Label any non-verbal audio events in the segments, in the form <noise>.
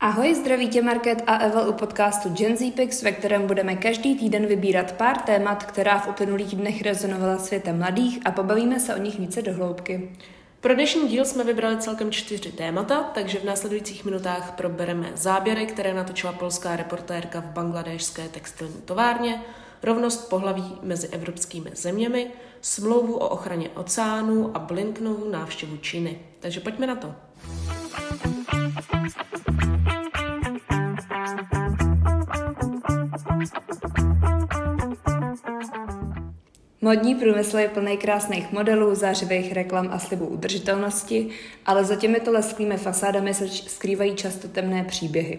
Ahoj, zdraví tě Market a Evel u podcastu Gen Z Pix, ve kterém budeme každý týden vybírat pár témat, která v uplynulých dnech rezonovala světem mladých a pobavíme se o nich více dohloubky. Pro dnešní díl jsme vybrali celkem čtyři témata, takže v následujících minutách probereme záběry, které natočila polská reportérka v bangladéšské textilní továrně, rovnost pohlaví mezi evropskými zeměmi, smlouvu o ochraně oceánů a Blinknovu návštěvu Číny. Takže pojďme na to. Modní průmysl je plný krásných modelů, zářivých reklam a slibů udržitelnosti, ale za těmito lesklými fasádami se skrývají často temné příběhy.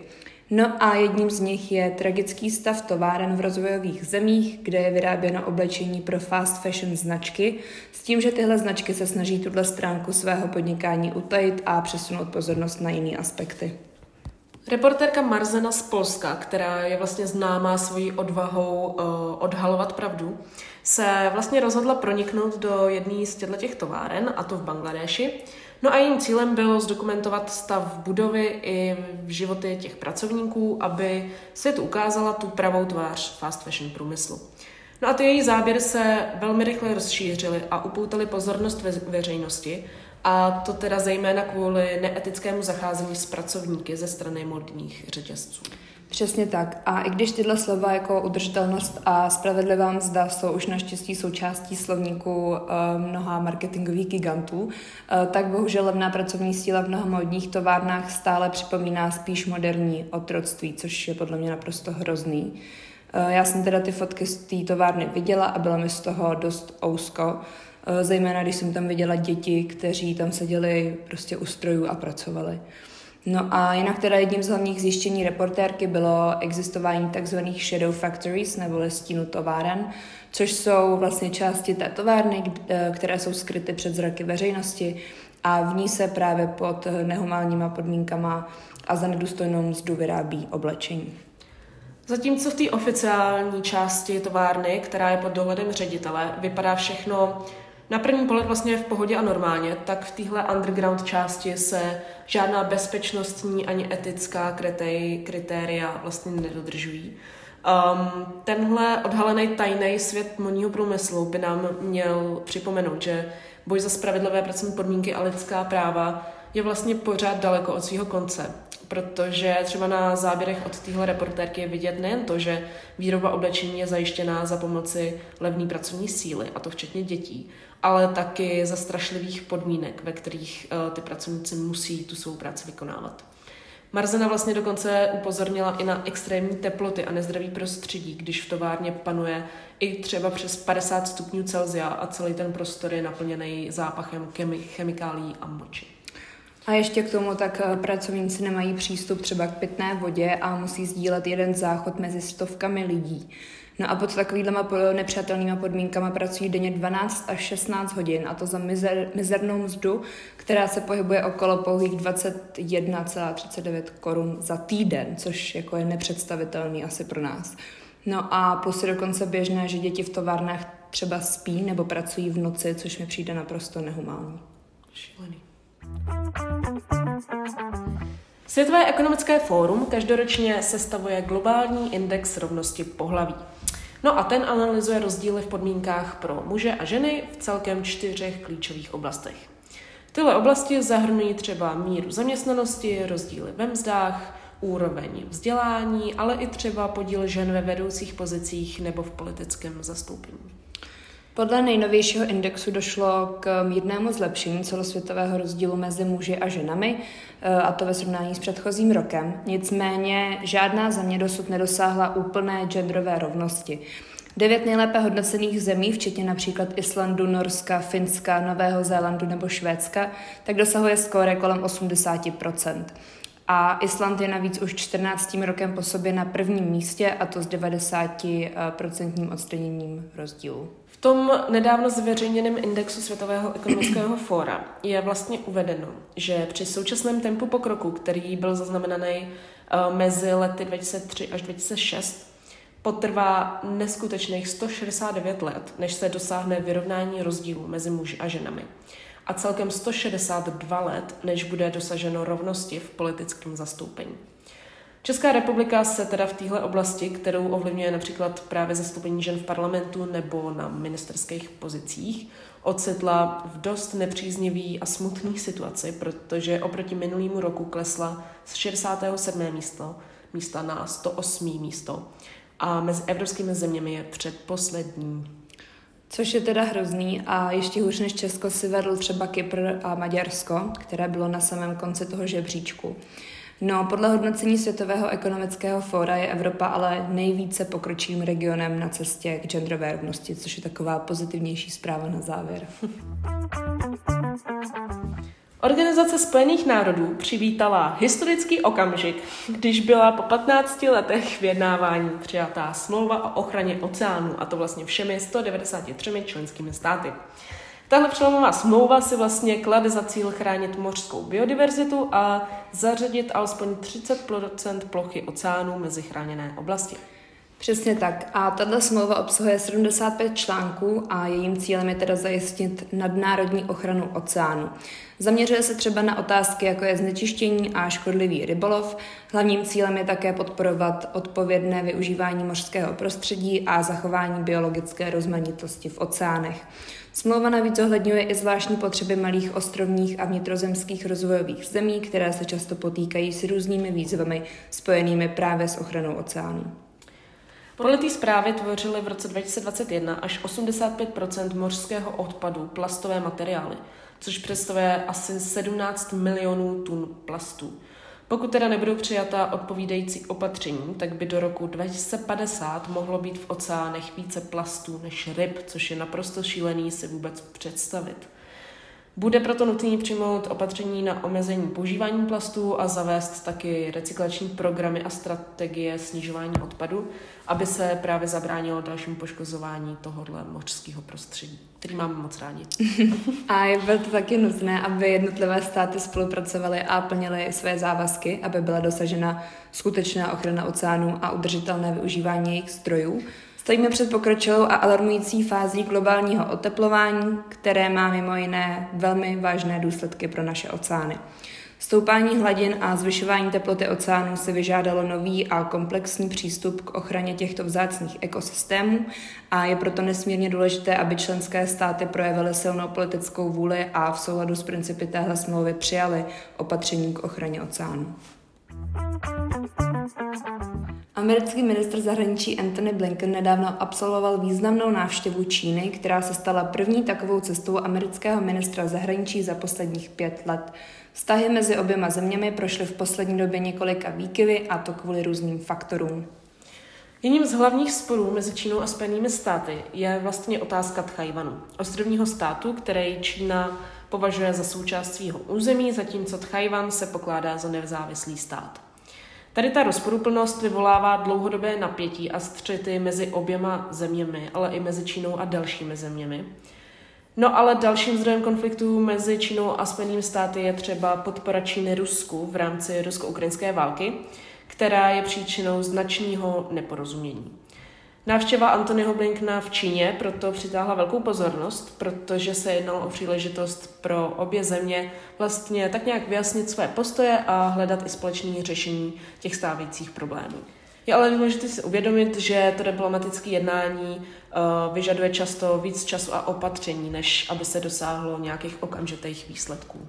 No a jedním z nich je tragický stav továren v rozvojových zemích, kde je vyráběno oblečení pro fast fashion značky, s tím, že tyhle značky se snaží tuhle stránku svého podnikání utajit a přesunout pozornost na jiné aspekty. Reportérka Marzena z Polska, která je vlastně známá svojí odvahou uh, odhalovat pravdu, se vlastně rozhodla proniknout do jedné z těchto továren, a to v Bangladeši. No a jejím cílem bylo zdokumentovat stav budovy i životy těch pracovníků, aby svět ukázala tu pravou tvář fast fashion průmyslu. No a ty její záběry se velmi rychle rozšířily a upoutaly pozornost ve veřejnosti, a to teda zejména kvůli neetickému zacházení s pracovníky ze strany modních řetězců. Přesně tak. A i když tyhle slova jako udržitelnost a spravedlivá mzda jsou už naštěstí součástí slovníku uh, mnoha marketingových gigantů, uh, tak bohužel levná pracovní síla v mnoha modních továrnách stále připomíná spíš moderní otroctví, což je podle mě naprosto hrozný. Uh, já jsem teda ty fotky z té továrny viděla a byla mi z toho dost ousko, zejména když jsem tam viděla děti, kteří tam seděli prostě u strojů a pracovali. No a jinak teda jedním z hlavních zjištění reportérky bylo existování tzv. shadow factories nebo stínu továren, což jsou vlastně části té továrny, eh, které jsou skryty před zraky veřejnosti a v ní se právě pod nehumánníma podmínkama a za nedůstojnou mzdu vyrábí oblečení. Zatímco v té oficiální části továrny, která je pod dohledem ředitele, vypadá všechno na první pohled vlastně v pohodě a normálně, tak v téhle underground části se žádná bezpečnostní ani etická kritéria vlastně nedodržují. Um, tenhle odhalený tajný svět modního průmyslu by nám měl připomenout, že boj za spravedlivé pracovní podmínky a lidská práva je vlastně pořád daleko od svého konce protože třeba na záběrech od téhle reportérky je vidět nejen to, že výroba oblečení je zajištěná za pomoci levné pracovní síly, a to včetně dětí, ale taky za strašlivých podmínek, ve kterých uh, ty pracovníci musí tu svou práci vykonávat. Marzena vlastně dokonce upozornila i na extrémní teploty a nezdravý prostředí, když v továrně panuje i třeba přes 50 stupňů Celsia a celý ten prostor je naplněný zápachem chemikálí a moči. A ještě k tomu tak eh, pracovníci nemají přístup třeba k pitné vodě a musí sdílet jeden záchod mezi stovkami lidí. No a pod takovýhlema nepřátelnýma podmínkama pracují denně 12 až 16 hodin a to za mizer, mizernou mzdu, která se pohybuje okolo pouhých 21,39 korun za týden, což jako je nepředstavitelný asi pro nás. No a plus je dokonce běžné, že děti v továrnách třeba spí nebo pracují v noci, což mi přijde naprosto nehumální. Šílený. Světové ekonomické fórum každoročně sestavuje globální index rovnosti pohlaví. No a ten analyzuje rozdíly v podmínkách pro muže a ženy v celkem čtyřech klíčových oblastech. Tyhle oblasti zahrnují třeba míru zaměstnanosti, rozdíly ve mzdách, úroveň vzdělání, ale i třeba podíl žen ve vedoucích pozicích nebo v politickém zastoupení. Podle nejnovějšího indexu došlo k mírnému zlepšení celosvětového rozdílu mezi muži a ženami, eh, a to ve srovnání s předchozím rokem. Nicméně žádná země dosud nedosáhla úplné genderové rovnosti. Devět nejlépe hodnocených zemí, včetně například Islandu, Norska, Finska, Nového Zélandu nebo Švédska, tak dosahuje skóre kolem 80%. A Island je navíc už 14. rokem po sobě na prvním místě a to s 90% odstraněním rozdílu tom nedávno zveřejněném indexu Světového ekonomického <clears throat> fóra je vlastně uvedeno, že při současném tempu pokroku, který byl zaznamenaný uh, mezi lety 2003 až 2006, potrvá neskutečných 169 let, než se dosáhne vyrovnání rozdílu mezi muži a ženami. A celkem 162 let, než bude dosaženo rovnosti v politickém zastoupení. Česká republika se teda v téhle oblasti, kterou ovlivňuje například právě zastoupení žen v parlamentu nebo na ministerských pozicích, ocitla v dost nepříznivý a smutný situaci, protože oproti minulýmu roku klesla z 67. místo, místa na 108. místo a mezi evropskými zeměmi je předposlední. Což je teda hrozný a ještě hůř než Česko si vedl třeba Kypr a Maďarsko, které bylo na samém konci toho žebříčku. No, podle hodnocení Světového ekonomického fóra je Evropa ale nejvíce pokročilým regionem na cestě k genderové rovnosti, což je taková pozitivnější zpráva na závěr. Organizace Spojených národů přivítala historický okamžik, když byla po 15 letech vyjednávání přijatá smlouva o ochraně oceánu, a to vlastně všemi 193 členskými státy. Tahle přelomová smlouva si vlastně klade za cíl chránit mořskou biodiverzitu a zařadit alespoň 30% plochy oceánů mezi chráněné oblasti. Přesně tak. A tato smlouva obsahuje 75 článků a jejím cílem je teda zajistit nadnárodní ochranu oceánu. Zaměřuje se třeba na otázky, jako je znečištění a škodlivý rybolov. Hlavním cílem je také podporovat odpovědné využívání mořského prostředí a zachování biologické rozmanitosti v oceánech. Smlouva navíc zohledňuje i zvláštní potřeby malých ostrovních a vnitrozemských rozvojových zemí, které se často potýkají s různými výzvami spojenými právě s ochranou oceánů. Podle té zprávy tvořily v roce 2021 až 85 mořského odpadu plastové materiály, což představuje asi 17 milionů tun plastů. Pokud teda nebudou přijata odpovídající opatření, tak by do roku 2050 mohlo být v oceánech více plastů než ryb, což je naprosto šílený si vůbec představit. Bude proto nutné přijmout opatření na omezení používání plastů a zavést taky recyklační programy a strategie snižování odpadu, aby se právě zabránilo dalšímu poškozování tohohle mořského prostředí, který máme moc rádi. <laughs> a je bylo to taky nutné, aby jednotlivé státy spolupracovaly a plnily své závazky, aby byla dosažena skutečná ochrana oceánů a udržitelné využívání jejich zdrojů. Stojíme před pokročilou a alarmující fází globálního oteplování, které má mimo jiné velmi vážné důsledky pro naše oceány. Stoupání hladin a zvyšování teploty oceánů se vyžádalo nový a komplexní přístup k ochraně těchto vzácných ekosystémů a je proto nesmírně důležité, aby členské státy projevily silnou politickou vůli a v souladu s principy téhle smlouvy přijali opatření k ochraně oceánů. Americký ministr zahraničí Anthony Blinken nedávno absolvoval významnou návštěvu Číny, která se stala první takovou cestou amerického ministra zahraničí za posledních pět let. Vztahy mezi oběma zeměmi prošly v poslední době několika výkyvy a to kvůli různým faktorům. Jedním z hlavních sporů mezi Čínou a Spojenými státy je vlastně otázka Tchajvanu, ostrovního státu, který Čína považuje za součást svého území, zatímco Tchajvan se pokládá za nezávislý stát. Tady ta rozporuplnost vyvolává dlouhodobé napětí a střety mezi oběma zeměmi, ale i mezi Čínou a dalšími zeměmi. No ale dalším zdrojem konfliktu mezi Čínou a Spojenými státy je třeba podpora Číny Rusku v rámci rusko-ukrajinské války, která je příčinou značného neporozumění. Návštěva Antonyho Blinkna v Číně proto přitáhla velkou pozornost, protože se jednalo o příležitost pro obě země vlastně tak nějak vyjasnit své postoje a hledat i společné řešení těch stávajících problémů. Je ale důležité si uvědomit, že to diplomatické jednání uh, vyžaduje často víc času a opatření, než aby se dosáhlo nějakých okamžitých výsledků.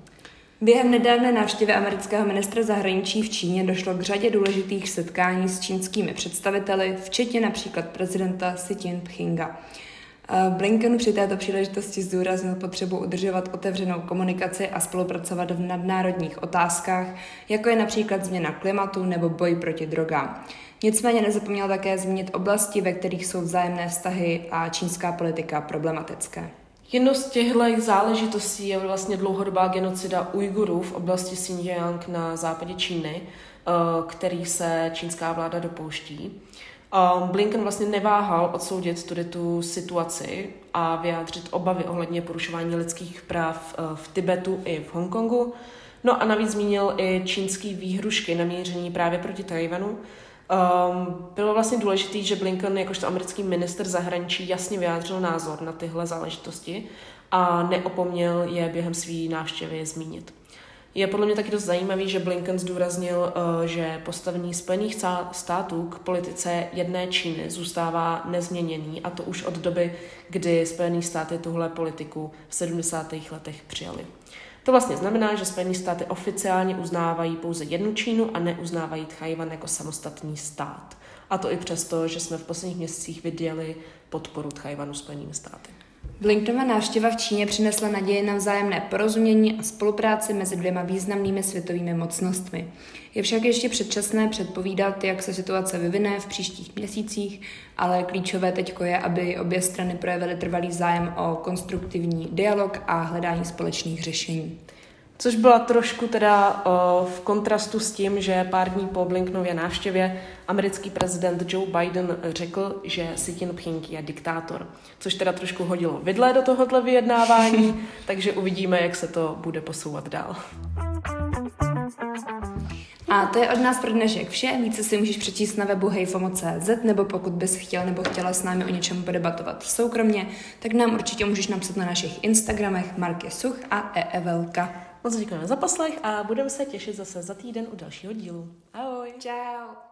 Během nedávné návštěvy amerického ministra zahraničí v Číně došlo k řadě důležitých setkání s čínskými představiteli, včetně například prezidenta Xi Jinpinga. Eh, Blinken při této příležitosti zdůraznil potřebu udržovat otevřenou komunikaci a spolupracovat v nadnárodních otázkách, jako je například změna klimatu nebo boj proti drogám. Nicméně nezapomněl také zmínit oblasti, ve kterých jsou vzájemné vztahy a čínská politika problematické. Jednou z těchto záležitostí je vlastně dlouhodobá genocida Ujgurů v oblasti Xinjiang na západě Číny, eh, který se čínská vláda dopouští. Blinken vlastně neváhal odsoudit tudy tu situaci a vyjádřit obavy ohledně porušování lidských práv eh, v Tibetu i v Hongkongu. No a navíc zmínil i čínský výhrušky namíření právě proti Tajvanu, Um, bylo vlastně důležité, že Blinken jakožto americký minister zahraničí jasně vyjádřil názor na tyhle záležitosti a neopomněl je během své návštěvy zmínit. Je podle mě taky dost zajímavý, že Blinken zdůraznil, eh, že postavení Spojených států k politice jedné Číny zůstává nezměněný a to už od doby, kdy Spojené státy tuhle politiku v 70. letech přijali. To vlastně znamená, že Spojené státy oficiálně uznávají pouze jednu Čínu a neuznávají Tchajvan jako samostatný stát. A to i přesto, že jsme v posledních měsících viděli podporu Tchajvanu Spojenými státy. Blinkenova návštěva v Číně přinesla naděje na vzájemné porozumění a spolupráci mezi dvěma významnými světovými mocnostmi. Je však ještě předčasné předpovídat, jak se situace vyvine v příštích měsících, ale klíčové teď je, aby obě strany projevily trvalý zájem o konstruktivní dialog a hledání společných řešení. Což byla trošku teda uh, v kontrastu s tím, že pár dní po Blinkenově návštěvě americký prezident Joe Biden řekl, že Xi Jinping je diktátor. Což teda trošku hodilo vidle do tohohle vyjednávání, <laughs> takže uvidíme, jak se to bude posouvat dál. A to je od nás pro dnešek vše. Více si můžeš přečíst na webu hejfomo.cz nebo pokud bys chtěl nebo chtěla s námi o něčem podebatovat soukromně, tak nám určitě můžeš napsat na našich Instagramech Mark Such a EEVelka. Moc děkujeme za poslech a budeme se těšit zase za týden u dalšího dílu. Ahoj! Ciao!